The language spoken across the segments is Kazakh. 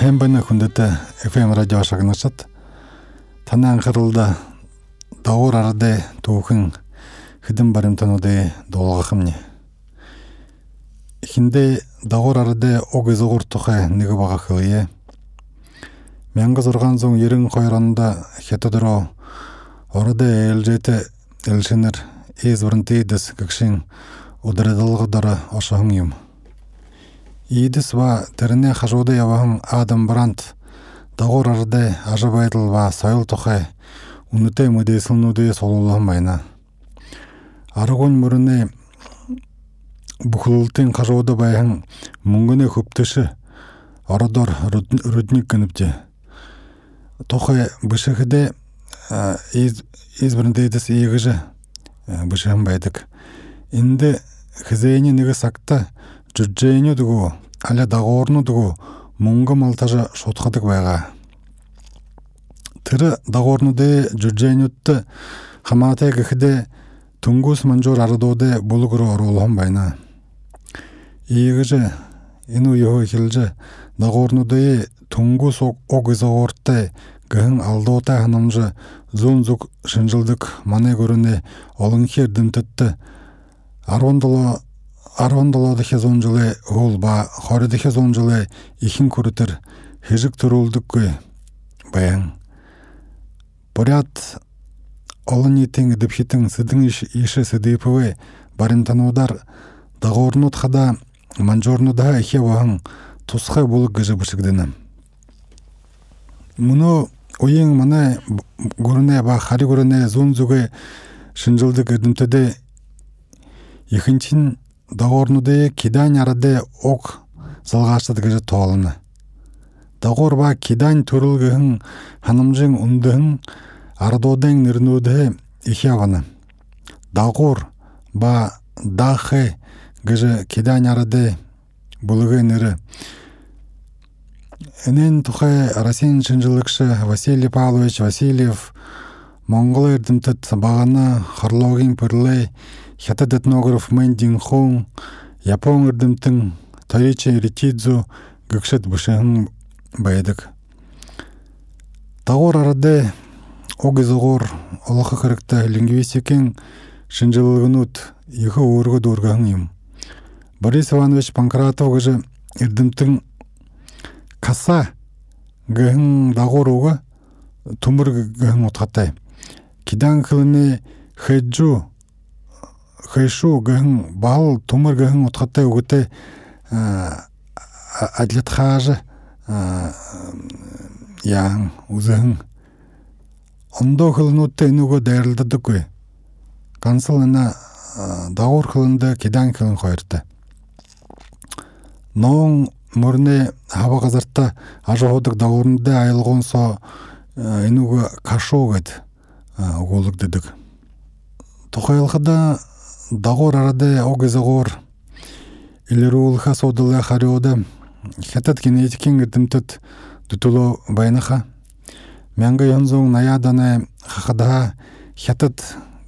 хэмбэна хүндэт FM радио шагнашат танан хырылда даур арады туухын хидэн баримтануды долгахымни хинде даур арады ог изогур тухай нэгэ бага хылые мянгыз урган соң ерин койронда хетодоро орады элжете элшинер из ошоң юм. Идис ва терне хажуды яваһын Адам Брант дагор арды ажабайдыл ва сайыл тухай унуте мөдесилнуды солулан байна. Аргон мөрүнө бухултын хажуды байхан мөнгөнө хөптөшө ородор рудник гэнэвчэ. Тухай бышыхыдэ из избрэндэдэс ийгэжэ бышыхан байдаг. Инде хизээни нэг сакта жүжжээню дугу аля дагоорну дугу мунга малтажа шутхадаг байгаа. Тэр дагоорнуде жүжжээнютте хамаатай гэхде түнгус манжур ардууде булгур оруулхан байна. Ийгэжэ ину йоо хилжэ дагоорнуде түнгус ог изоорте гэн алдуутай ханамжы зүүн зүг шинжилдэг маны көрүнэ олон хердэмтэтте 17 17 жылы ол ба 20 жылы ихэн көрөтөр хэжиг төрүүлдэггүй баян. Поряд олон нийтийн дэвхитэн сэдэн ишэ сэдэпвэ баримтануудаар дагуурнууд хада манжуурнуудаа ихе бахан тусгай булг гэж бүсгдэнэ. Мөнөө уян манай гүрнэ ба хари гүрнэ зүүн зүгэ шинжилдэг эдэмтэдэ ихэнчин дагуурнуды кидань арады ок залгаачтад гэж тоолно. Дагуур ба кидань төрөлгөһөн ханамжин үндэхэн ардуудын нэрнүүдэ их явна. Дагуур ба дахэ гэж кидань арады булгы нэр. Энэн тухай Россиян шинжилгч Василий Павлович Васильев Монгол эрдэмтэд багана хорлоогийн пөрлөө хятад этнограф Мэн Динхон Япон эрдэмтэн Таичи Ричидзу гэгшэд бүшэн байдаг. Дагуур арады уг изогоор олох хэрэгтэй лингвистикийн шинжилгээнүүд их өөргөд өргөн юм. Борис Иванович Панкратов гэж эрдэмтэн каса гэн дагуур уг төмөр гэн утгатай. Кидан хөлний хэжүү хэшүү гэн бал төмөр гэн утгатай үгтэй адлатхааж яан үзэн ондоо хөлнүүдтэй энүүгөө дайралддаггүй. Гансал на дагуур хөлөндө кидан хөлн хоёртой. Ноон мөрнө хава газарта ажуудаг дагуурндэ аялгуунсоо энүүгө кашуу гэд өгүүлэгдэдэг. Тухайлхада дагуур арады ог изогоор илэрүүлэхэ судалаа хариуда хятад генетикийн эрдэмтэд дүтүлөө байнаха. 1980-аад оны хахада хятад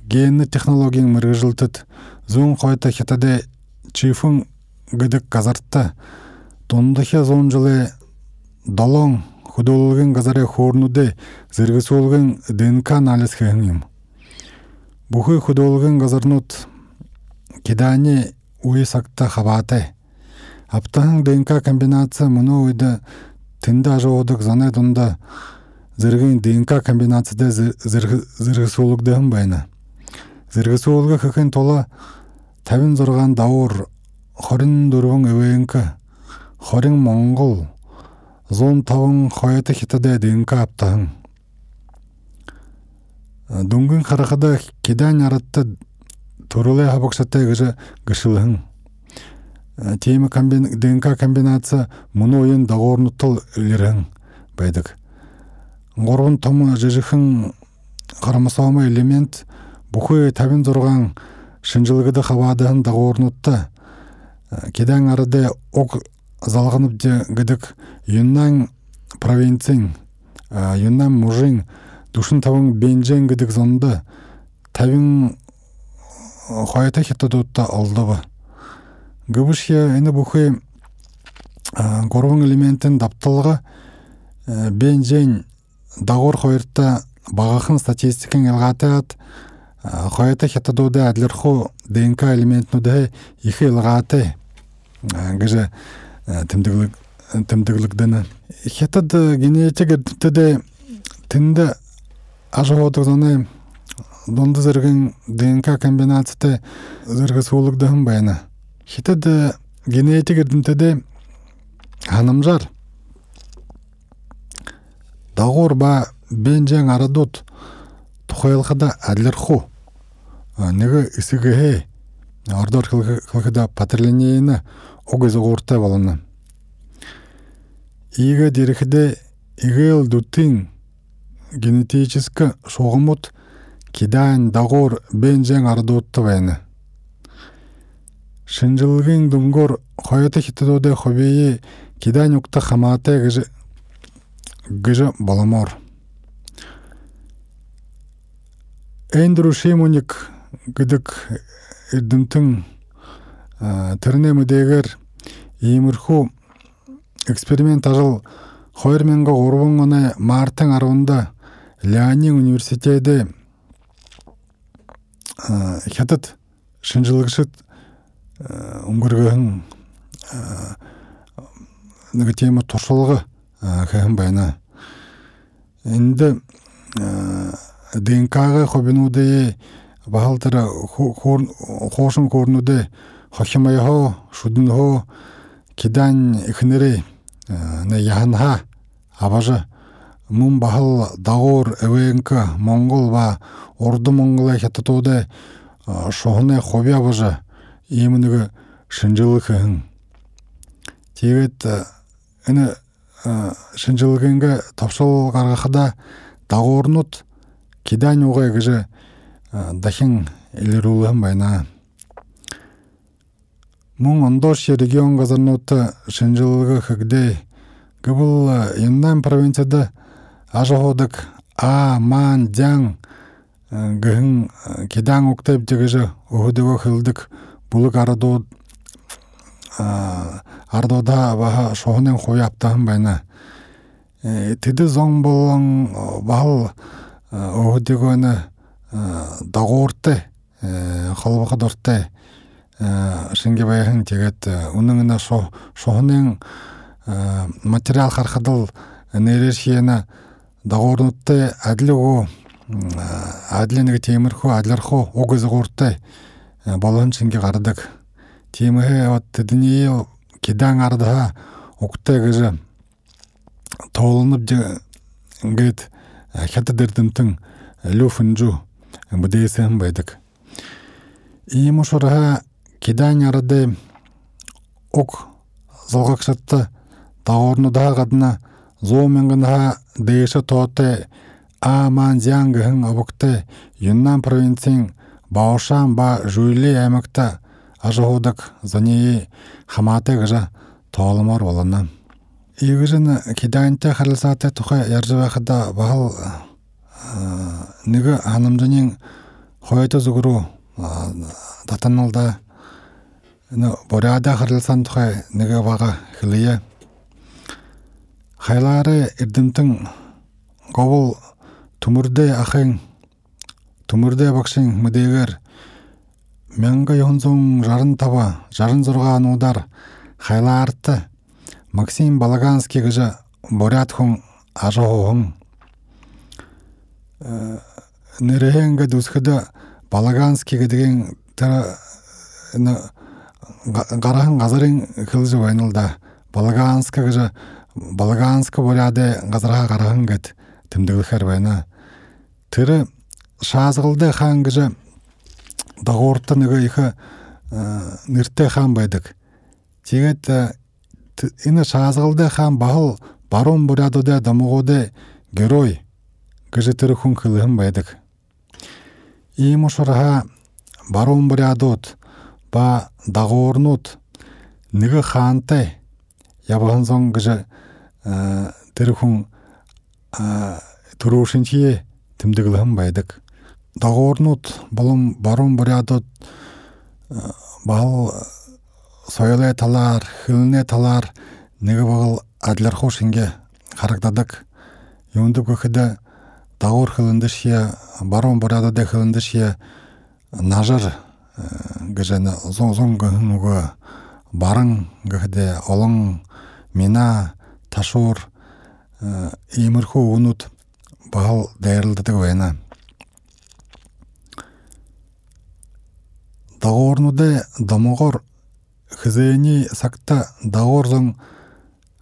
ген технологийн мэрэгжилтэд зүүн хойто хятад чифэн гэдэг газарта дундахя 100 жилийн 7 хөдөөлгөн газарын хөөрнүүдэ зэрэгсүүлгэн ДНК анализ хийх юм. Бүхий хөдөөлгөн үе сагта хаваатай. Аптахан ДНК комбинаци мөнөө үед тэнд ажуудаг заны дунд зэргийн ДНК комбинацтай зэрэгсүүлэгдэн байна. Зэрэгсүүлгэх хэхэн тулд 56 давуур 24 эвэнк 20 монгол 105 хойд хятад ДНК аптахан. Дүнгийн харахад кидань аратта төрөлөө хабагсатай гэж гэршилхэн. Тийм комбин ДНК комбинаци мөн уян дагуурнутал илэрхэн байдаг. Гурван том жижигхэн хромосом элемент бүхий 56 шинжилгэд хаваадан дагуурнуудтай кидан арады уг залганып гэдэг Юннан провинцийн Юннан мужийн 45 Бенжэн гэдэг зонд 50 хоёртой хятадуудаа олдов. Гэвч энэ бүхий горбуң элементин таптылыгы бен жен дагор хойрта багахын статистикин илгаатаат хойта хятадууда адлерху днк элементнуде ихи илгааты гыжа тимдиглик тимдигликдена хятад генетик эрдимтеде тинде ажоодугзаны донду зерген днк комбинацияте зерге суулугдахын байна хятад генетик эрдимтеде ханымжар дагор ба бенжең арадут тухайлхада адлерху неге исигехе ордор кылхыда патерлениена огез огурта балана иге дирхиде игел дутин генетически шогумут кидаан дагор бенжең арадутты байна шинжилгин дунгор хойота хитедоде хобеи кидаан юкта хамаате гыжы гыжы баламор Эндрю Шимоник гыдык ирдимтин тирне мүдегер иймирху эксперимент ажыл хойрменга орбоңоне мартын арабында Ляни университеде хятад шинжилгышыт уңгургыхын неге тема туршылыгы хэхэн байна Энди днкга хобинуде бахалтара хоошун корнуде хохимайхо шуднхо кидан ихнери на яханха абажа мун бахал дагор эвенка монгол ба орду монгола хятатуде шохне хоби абажа имыныгы шинжилыхын тегет эне шинжилгенге топшол гаргахада дагорнут кидань угай гыжы дахин илерулыхын байна. Мун ондош регион газарнута шинжилыгы хыгде гыбыл яндан провинцияда ажоходык а ман дяң гыхын кидаң уктайып жегыжы ухудыго хылдык булык ардод ардода баха шохунен хояптахын байна. Тиди зоң болон бал оһудигоны дагууртай холбоко дортай шинге баяхын тегет уныңына шохунен материал хархадыл нейрешиена дагуурнуттай адлигу адлениги темирху адларху огызгууртай болон шинге гардык темихе вот тидини кидаң ардыха уктай гыжы тоолунуп гет хята дердимтин люфунжу будесен байдык ийму шураха кидаң арады ок залгакшатта дагорнудаha гадына зооменгнаha дэша тооте ааман зянгыхын обукте юннан провинцийн баошан ба жуйли аймакта ажоодак зании хамаатай гыжа тооломор болонна игижин кидаанте харалсаате тухай яржыбахада бахал ниги ханымжанин хойто зугуру татаналда боряда харалсан тухай ниги бага хилие хайлары ирдимтин гобул тумурде ахын тумурде бакшин мыдегер мянга йонзон жарын таба жарын зурган удар хайлаарты максим балаганский гыжа борят хун ажоохун нерехенге дусхыда балаганский деген тара гарахан газарын кылжы байнылда балаганска гыжа балаганска боряде газарха гарахан гет тимдигилхер байна тыры шаазгылды хан гыжа дагорта неге иха нирте хан байдык тегет ина шаазгылды хан бахыл барон бурядоде дамугоде герой гыжы тыры хун кылыхын байдык ийм ошораха барон бурядот ба дагорнут ниги хаантай ябахан соң гыжы тыры хун турушинчие тимдигилыхын байдык дагорнут болом барон бурядот бал сойлай талар хылне талар неге бағыл адлер хошинге характадык юнду көкіде дауыр хылындышия барон борада хылындышия нажар гыжаны зон зон гыхынуга барың гыхде олың мина ташур имырху унут бағал дайырлдыдык вайна дагорнуде домогор хызыни сакта дагорзың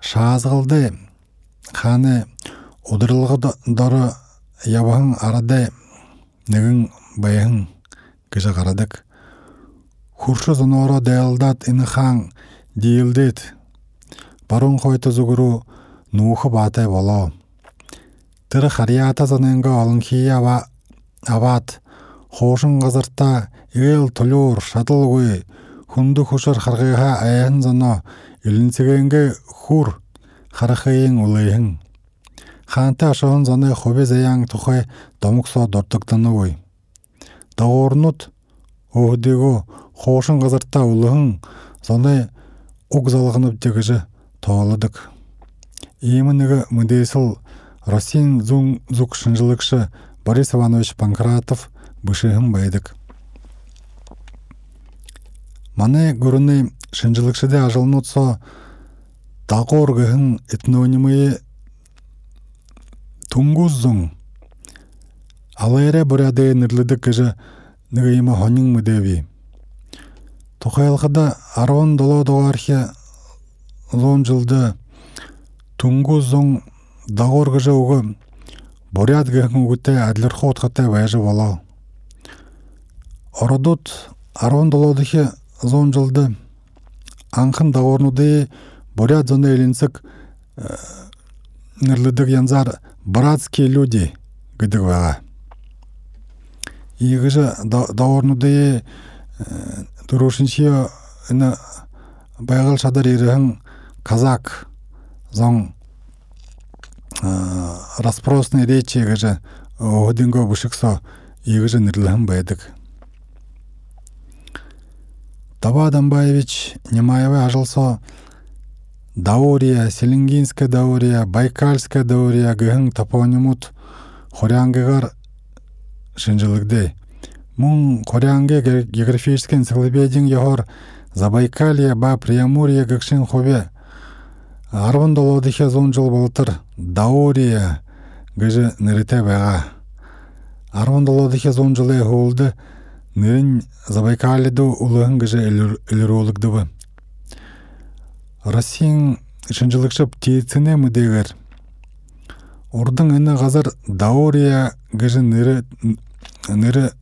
шаазгылды ханы удырылғы дары ябаһың арады нэгэн баяһың кыжа қарадык хуршу зоноро дээлдат хаң диилдит барун хойто зугуру нууху баатай боло тыры харията заненга аба абат хошун газырта эл толур шатылгуй хунду хушар харгыга аян зано илинсегенге хур харахыйын улыйын хаантай ашоон заны хобе заян тухай домуксо дордуктанугуй дагоорнут оодего хоошун газарта улыхын заны уг залыгынып дегежи тоолудук иимыныгы мыдейсыл Россин зун зук шынжылыкшы Борис Иванович Панкратов бышыгын байдык. Маны көрүнү шынжылыкшыде ажылнутсо дагоргыхын этнонимы тунгуззун алайре буряде нырлыдык кыжы ныгыйма хонин мыдеви тухайлхада арон доло доархе лон жылды тунгуззун дагор кыжы угы гыхын угуте адлер хотхате вайжы боло ородут арон долодыхе зон жылды анхын дагорнуды бурят зоны элинсик нырлыдык янзар братские люди гыдыгвага игыжы даорнуды турушинчи ына байгал шадар ирыхын казак зон распросный речи гыжы одинго бушыксо игыжы нырлыхын байдык Таба Адамбаевич Немаевай ажылсо Даурия, Селенгинская Даурия, Байкальская Даурия гыһың топонимут хорянгыгар шынжылыгды. Мун хорянге географический энциклопедияң яхор Забайкалье ба Приамурье гыкшин хобе. Арвын долодыхе зон жыл болтыр Даурия гыжы нырыте бага. Арвын долодыхе зон жылы холды нырын Забайкальеду улыһын гыжы элирологдыбы. Россияң шынжылыкшып тиетсіне мүдегер. Ордың іні ғазар даурия гыжы ныры ныры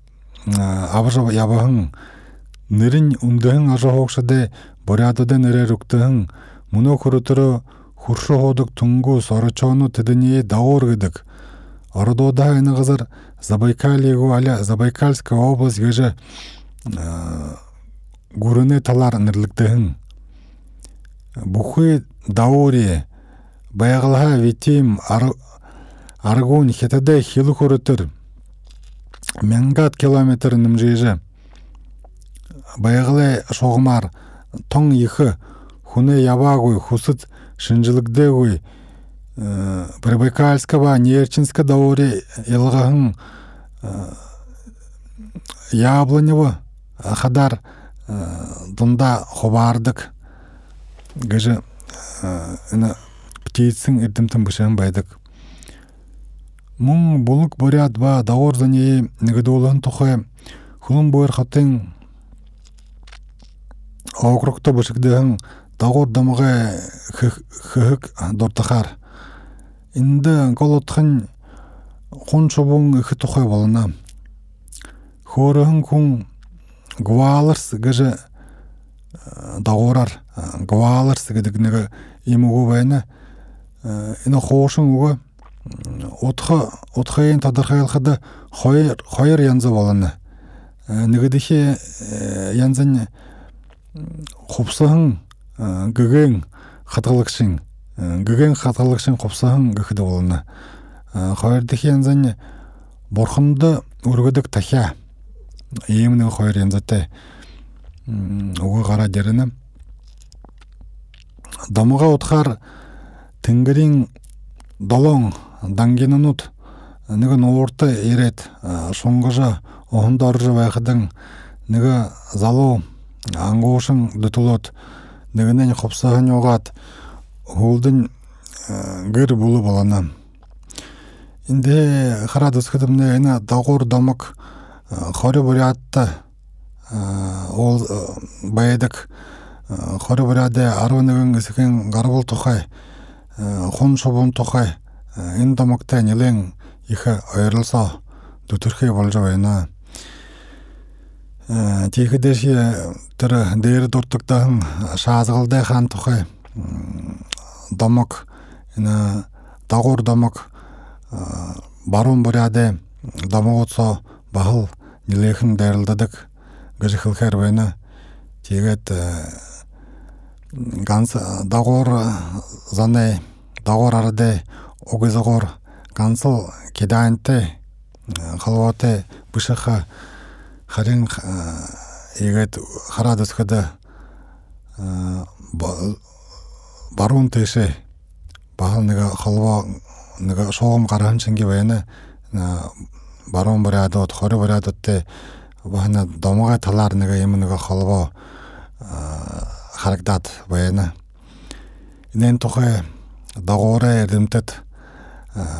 абыжы ябahın нырын ундыһын ажа хоқшыды борядыды ныры руктыһын муну курутуру хуршу ходук тунгу сорочону тыдыне даур гыдык. Ордода іні ғазар Забайкальего аля Забайкальская область гыжы гурыны талар нырлыктыһын бухы даури баяғылға витим аргун хетаде хилу көрітір мянгат километр нымжыжы баяғылай шоғмар тоң ихы хуне ябагуй хусыт шынжылыкдегуй прибайкальского нерчинска даури елғаһын яблонево хадар дунда хобардык. Гыжы ына птицин ирдимтин бышын байдык. Мун булук борят ба даор зане негедолын тухай хулун бойр хатын окрукта бышыкдыгын дагор дамага хыхык дортахар. Инде колотхын хун чобун ихы тухай болына хорыхын кун гвалырс гыжы дагорар гвалар сигедигнеге имугу байна ина хошун уга отха отхайын тадархайлхада хойр хойр янза боланы нэгедихе янзан хупсаһын гэгэн хатгалагшин гэгэн хатгалагшин хупсаһын гэхэд болны хойрдихе янзан борхонд өргөдөк тахя иймнэ хойр янзатай уга гара дерэнэ домуга утхар тингирин долоң дангинунут ныгын орты ирет шоңгожа охундоржу байхыдың ныгы залу аңгуушың дутулот ныгынен хопсахан огат хулдын гыр булу балана инде харадыс кыдымне ина дагур домок хоры бурятта ол баядык хоры буряде арвыныгын искен гарбул тухай хон шобун тухай ин домокта нилен иха айрылса дутурхи болжо тихидеши тыры дейр дуртуктахын шаазгылдай хан тухай домок ина дагур домок барун буряде домоготсо бахыл нилехин дайрылдадык гыжыхылхер байна. Тегет ганс дагор зане дагор арде огызогор гансыл кедаанте халвате бышаха харин егет харадыскада барун теше бахал нега халва нега шоғым қарахан ченге баяна барун барадот хоры барадотте бахана домога талар нега ем нега халва харагдат баяна инен тухай дагоре эрдимтет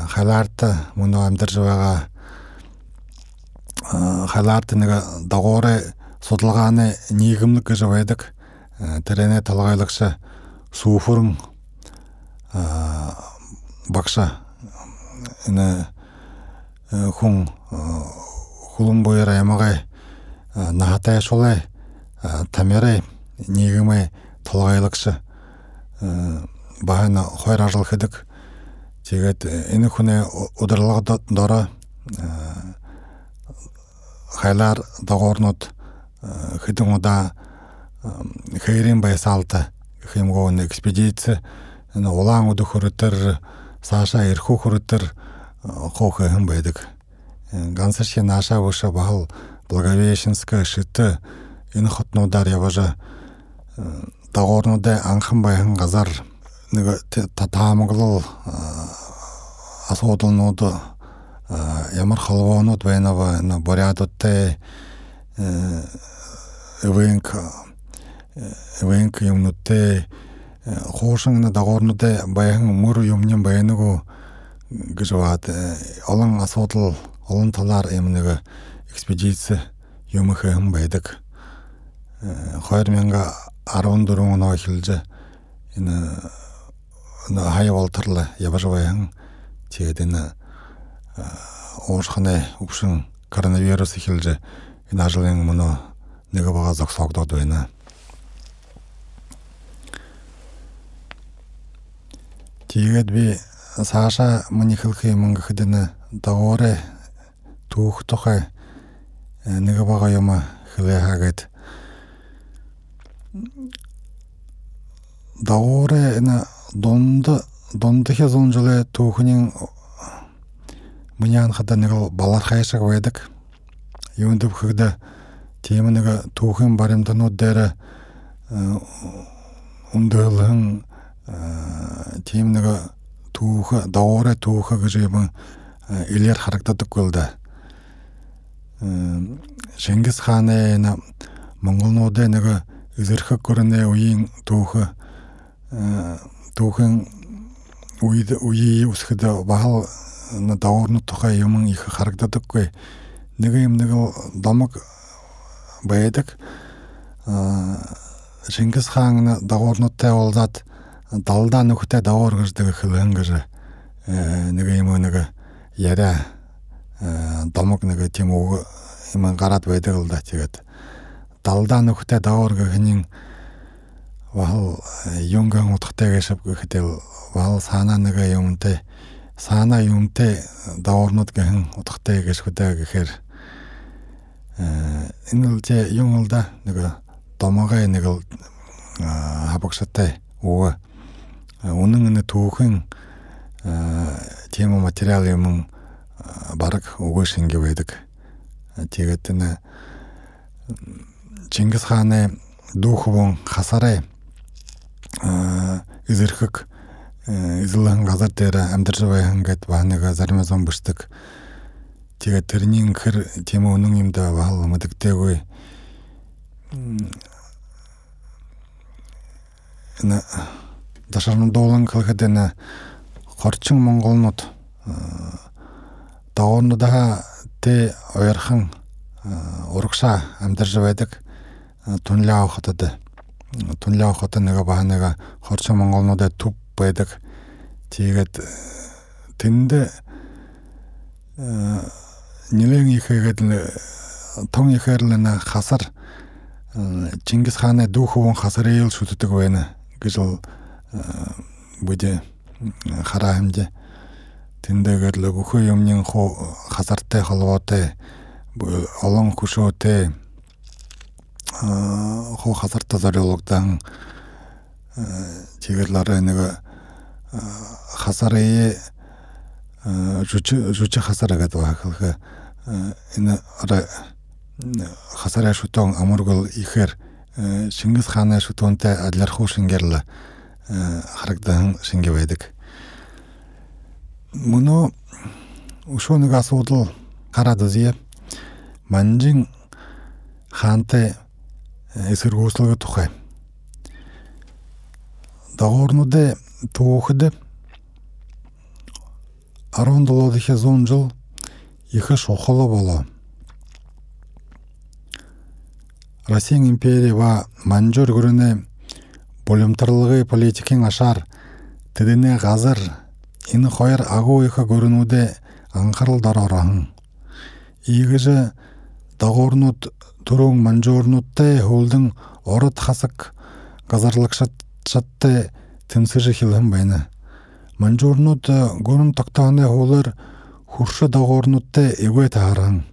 халаарта муно амдыржыбага халаарт нэг дагооры судалгааны нийгэмлэг гэж байдаг. Тэрэне талгайлагч сүүфүрэн багша энэ хүн боёр ямагай наатай шулай тамярай нийгэмээ талгайлагч баана хоёр ажил хэдэг. Тэгээд энэ хүнээ удирдлага дороо хайлаар дагуурнууд хэдэн удаа хээрийн байсаалд гэх юмгүй нэг экспедиц энэ улаан өдөх хөрөдөр саашаа эрхүү хөрөдөр хоохэ хэн байдаг гансаши нааша выша бахал благовещенска шиты энэ хотнуудаар яважа дагуурнуудаа анхан байхан газар нэг таамаглал асуудалнууд ямар холбоонууд байна вэ? Борядуудтай эвенк эвенк юмнуудтай хоошин дагуурнуудтай баян мөр юмнын байнагу гэж баад олон асуудал олон талаар юм нэг экспедиц юм хэм байдаг 2014 оноос эхэлж энэ хай болторлоо явж баян тэгээд энэ уушхны өвшин коронавирус эхэлж энэ ажлын мөнө нэг бага зогсоогдоод байна. Тэгээд би сааша мөн ихэлх юм гэхэд энэ дагуурэ түүх тухай нэг бага юм хэлээ хагээд дагуурэ энэ донд дондхи зонжле түүхний Миний хада нэг балар байдаг. Юунд вөхөд тийм нэг түүхэн баримтнууд дээр өндөөлөн тийм нэг түүх доорэ түүх гэж юм илэр харагдадаггүй л да. Шингис хааны монголнуудын нэг эзэрхэг гөрнө үеийн түүх бахал даурны тухай юм их харагдадаггүй. Нэг юм нэг домог байдаг. Шингис хаан дагуурнуудтай уулзаад далдаа нөхөтэй дагуур гэрдэг хэлэн гэж нэг юм нэг яриа домог нэг тийм үг юм гараад байдаг л да тэгээд далдаа нөхөтэй дагуур гэхнийн вал юнган утгатай гэшэв гэхдээ вал санаа нэг юмтай саана юмтэй даурнууд гэн утгатай гэж хөдөө гэхээр энэ л зэ юм л да. Нэг домогой нэг л хабагшатай уу үнэн энэ түүхэн тийм материал юм бараг үгүй шингэ байдаг. Тэгээд энэ Чингис хааны дүүхвэн хасарай изырхык изылын газар тера амдыржабайхан гэт баанага зармазон быштык. Тига тернин хыр тема унун имда баал мадыктегой на дашарны долан кылхадена хорчың монголнут дагорну да те ойырхан урукса амдыржабайдык тунля охотады тунля охота нэгэ баанага хорчың монголнуудад туп байдаг тэгээд тэнд нэлээд ихэгээд тон ихэрлэн хасар Чингис хааны дүүхөвөн хасар ээл шүтдэг байна гэж бол бүдэ хараа хэмжээ тэндээгээр л өхөө юмны хуу хасартай холбоотой олон хөшөөтэй хуу хасартай зориулгдан тэгэл арай хасарае э, жүч жүч хасара гэдэг хахлах э, энэ ара хасараа шүтэн амургал ихэр Шингис э, хааны шүтөнтэй адлархуу шингэрл харагдан шингэ байдаг. Муну ушоныг асуудал гараад үзье. Манжин хаантай эсэргүүцлэг тухай. Дагуурнууд түүхэд 17 дахь 100 жил их шухал болоо. Россиян империя ба Манжур гүрэнэ булимтарлагын политикийн ашаар тэдний газар энэ хоёр агуу их гүрнүүдэд анхаарал дороохон. Ийгэж дагуурнууд түрүүн манжуурнуудтай хөвлөн ород хасаг газарлагшаттай тэмсгэж хэлхэн байна. Манжуурнууд гүрэн тогтооны хуулаар хөршө дагуурнуудтай эвэ тааран.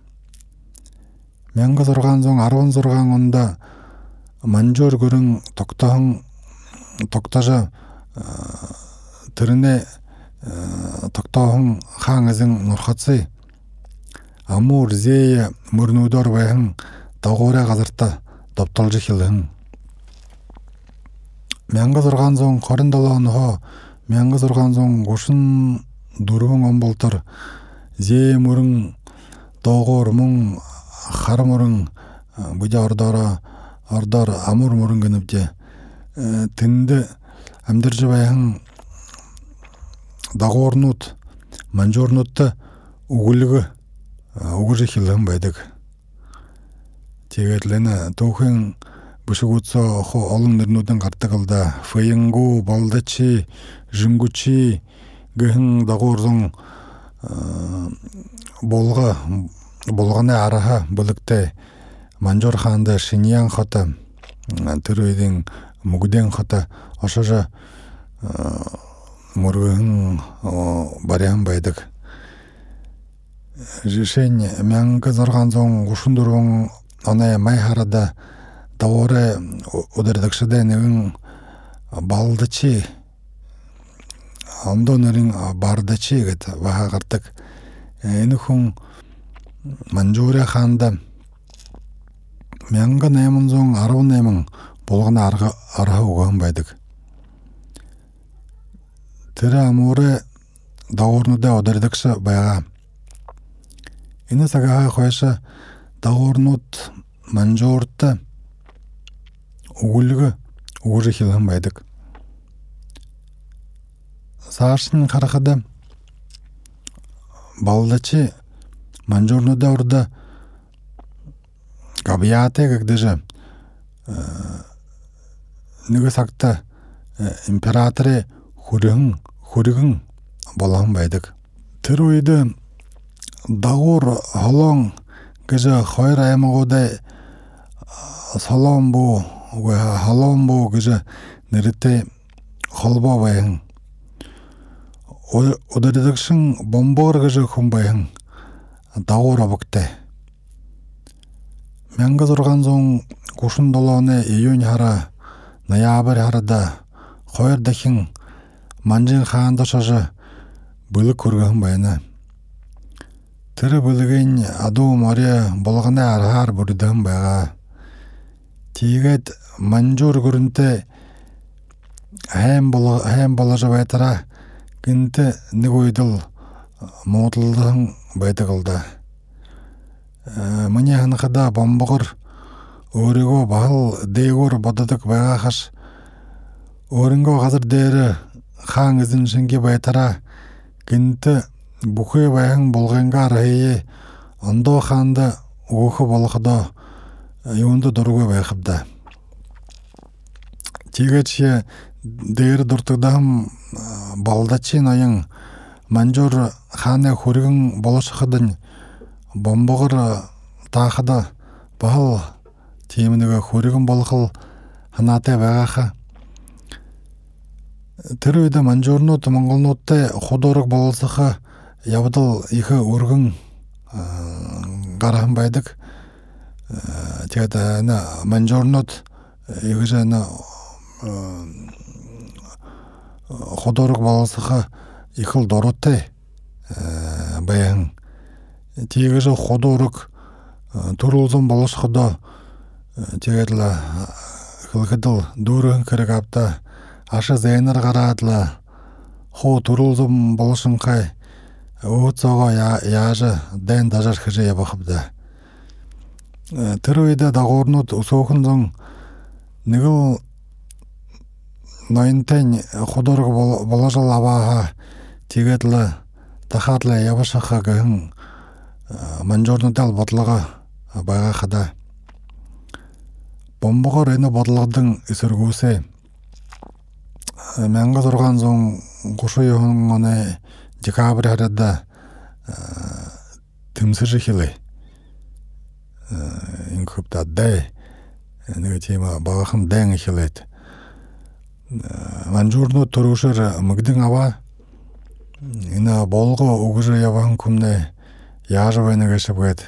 1616 онд манжуур гүрэн тогтохон тогтожо тэрнээ тогтоохон хаан эзэн нурхацыг амуур зээ мөрнүүдор байхан дагуурай газарта довтолж хэлэн 1627 оноо 1634 он болтор зээ мөрөн доогоор мөн хар мөрөн бүжи ордоороо ордоор амур мөрөн гэнэвжээ тэнд амьдарж байхан дагуурнууд манжуурнуудтай өгүүлэг өгөж хэлэн байдаг. Тэгээд л энэ түүхэн бүшгүүцөө олон нэрнүүдэн гардаг л да. Фэйнгу, Болдачи, Жингучи гэн дагуурсан булга булганы араха бүлэгтэй Манжуур хаанд Шиньян хот тэр үеийн мөгдэн хот ошож мөргөн барян байдаг. Жишээ 1634 оны май харада тауары удардакшадэнэвэн балдачи андонэрин бардачи гэт вахагартак э, энэхэн манжуурия хаанда 1818 булгана арга арга угаан байдаг. Тэр амуурэ даурнуда удардагша байгаа. Энэ цагаа хойш даурнууд манжуурта манжуурт өгүүлэг өгөр хэлэн байдаг. Саарш нь харахад балдачи манжуурнуудаа урд габьяте гэдэг нэг цагта императоры хүрэн хүргэн болгон байдаг. Тэр үед дагуур холон гэж хоёр Соломбо үгүй Холомбо гэж нэртэй холбоо байна. Удирдагчин бомбор гэж хүн байна. Дагуур обогтой. 1637 оны июнь хара ноябрь харада хоёр дахин Манжин хаанд шож бүлэг хүргэн байна. Тэр бүлгийн адуу моря булганы аргаар бүрдэн байгаа. Тэгээд манжуур гөрөнтэй хэм бола хэм болажа байтара гинте нэг уйдал муудалдан байдагылда мыне ханахада бомбогор өөрийгөө бахал дээгүүр бододог байгахаш өөрөнгөө газар дээр хаан эзэн шинги байтараа гинте бүхэ байхан булгангаар хeye ондоо хаанда өөхө болохдоо юунд дургүй байхавда тийгээч дээр дуртагдам балдачи ноён манжуур хааны хүргэн болошхадын бомбогор таахада бал тийм нэг хүргэн болох ханаатай байгааха тэр үед манжуурнууд монголнуудтай худуураг бололцох явдал их өргөн гарахан байдаг. Тэгээд манжуурнууд их жан худуураг бололцох их л дуруутай баян. Тийгээс худуураг төрүүлэн болосходоо тэгээд л хэлэхэд дүүрэн хэрэг авда аша зэнэр гараад л хуу төрүүлэн болсонхай өөцөөгөө яаж дэн дажар хэрэг явахбда. Тэр үед дагуурнууд өсөөхөн зон нэг л ноёнтой худург боложол аваа тэгээд л дахаад л явашаха гэн манжуурнуудаа бодлого байгаа хада. Бомбогоор энэ бодлогодон эсэргүүсээ 1639 оны декабрь хараад тэмсэр хэлээ инкуб дадэ нэг тийм багахан дан хэлээд манжуурнууд төрөөшөр мэгдэн аваа. Энэ болго өгөр яван яаж байна гэж шавгаад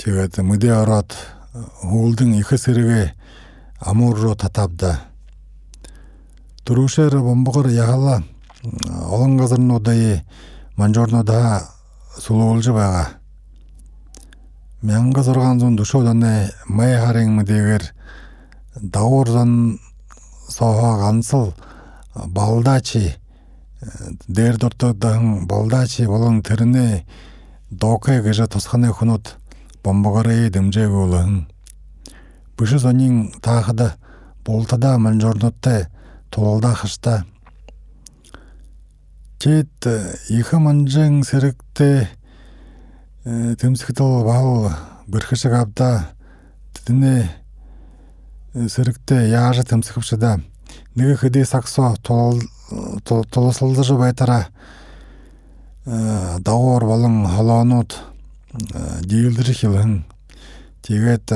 тэгээд мэдээ ороод хүүлдэн ихэс хэрэгэ амуур руу татавда төрөөшөр бомбогоор яхала олон газарнуудаа манжуурнуудаа сулуулж байгаа 1640 оны май харын мэдээгээр даур зан ганцл балдачи дээр дуртагдан балдачи болон тэрнээ докэ гэж тусганы хүнүүд бомбогорыг дэмжээгүүлэн биш сонин таахад бултада манжорнуудтай туулдах хаста чэт их манжин сэрэгтэй тэмсэгдэл бал бэрхэшиг авда тэдний сэрэгтэй яаж тэмсэхвчда нэг хэдий саксо тулслалж байтараа давуур болон холоонууд дийлдэр хилэн тэгээд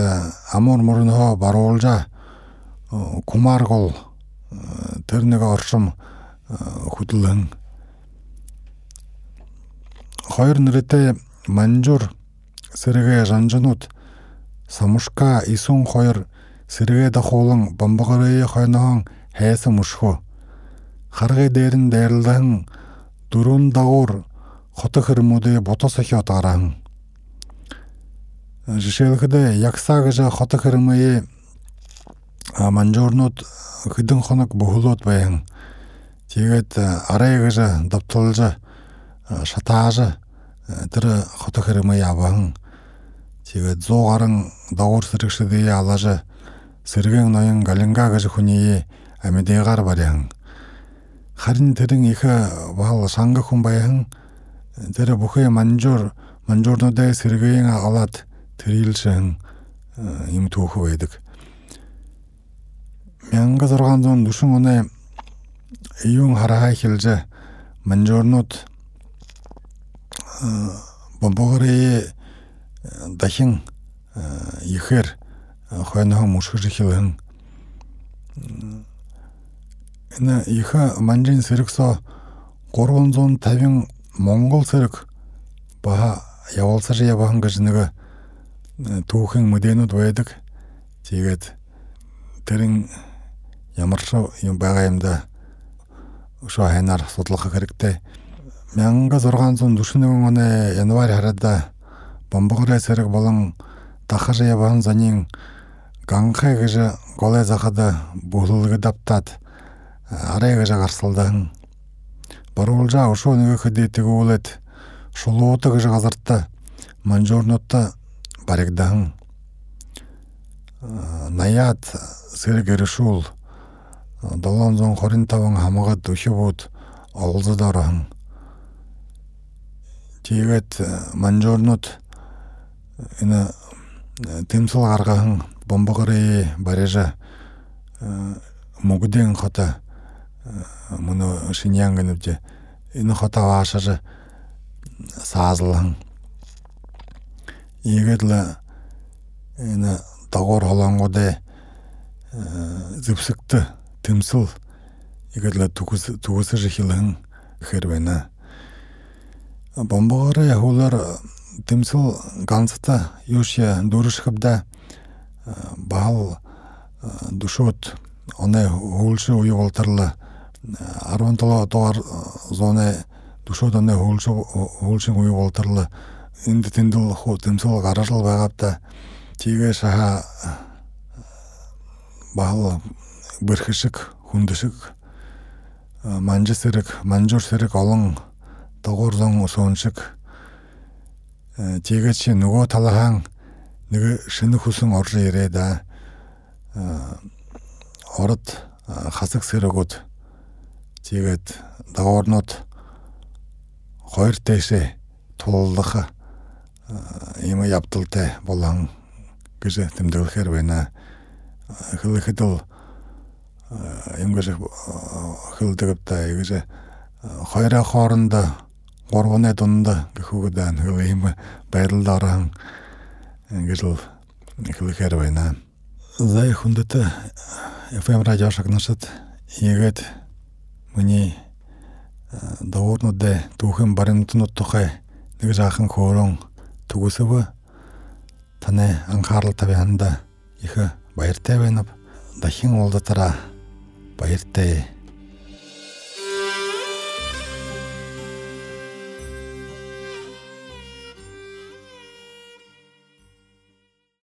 амур мөрнөө баруулжа кумаргол тэр нэг оршим хөдлөн хоёр нэртэй манжур сэргээ жанжнууд самушка исун хоёр сэргээ дахуулан бомбогорын хойноон хайсан мөшхөө харгай дээр нь дайрлан дөрөв дагуур хотох хэрмүүдээ бутас охиод гараан жишээлхэд ягсаа гэж хотох хэрмээ манжуурнууд хэдэн хоног бөхлөөд баян тэгээд гэж довтолж шатааж тэр хотох хэрмээ яван тэгээд 100 гаруй дагуур сэрэгшдээ алааж сэргэн ноён галинга гэж хүний амьдыгаар барян харин тэрэн их бал санга хүн баян тэр бүхэ манжуур манжуурнуудаа сэргээн аваад тэрилшэн юм түүх байдаг 1640 оны июн хараа хэлж манжуурнууд бомбогоры дахин ихээр хойнохон мөшгөрхивэн энэ их манжин сэрэгсо 350 монгол сэрэг ба явуулсар явахан гэж нэг түүхэн мөдөнүүд байдаг. Тэгээд тэрэн ямар юм байгаа юм да өшөө хайнаар судлах хэрэгтэй. 1641 оны январь хараад бомбогорой сэрэг болон дахар яваан занын гаңхай гыжы голай захады бухлылыгы даптат арай гыжа гарсылдың барулжа ушоныгы хыдетиги улет шулуута гыжы газартта манжорнотта барегдаһың наят сыргеришул долонзон хорин табың хамага духибут олзудараһың тиегет манжорнот ина тымсыл гаргаһың бомбогары барежа мугден хота муну шинянгынып ина хота вашажы саазылың егетле ина тагор холонгоде зыпсыкты тымсыл егетле тугусы жихилың хервена бомбогары хулар тымсыл ганцта юшя дурышхыбда бал душот оне хулшы уйы болтырлы арвантала тоғар зоне душот оне хулшы хулшын уйы болтырлы инди тиндил ху тымсыл гаражыл байгапта тиге шаха бал бырхышык хундышык манжы сырык манжур сырык олың тогорзоң соншык тегечи нөгөө талахан нэг шинэ хүсэн орж ирээ да ород хасаг сэрэгүүд тэгээд дагуурнууд хоёр дэшээ тулуулах юм явдалтай болон гэж тэмдэглэхээр байна. Хэлэхэд л юм гэж хэлдэгтэй гэж хоёроо хоорондоо гурваны дунд гэхүүгээд нэг ийм байрлалаараа ингэж л хэлэхээр байна. За хүндэт FM радио шагнасад ийгээд миний дауурнууд түүхэн баримтнууд тухай нэг жаахан хөөрөн түгүсэв таны анхаарал тавьяанда их баяртай байна. Дахин уулзалтаараа баяртай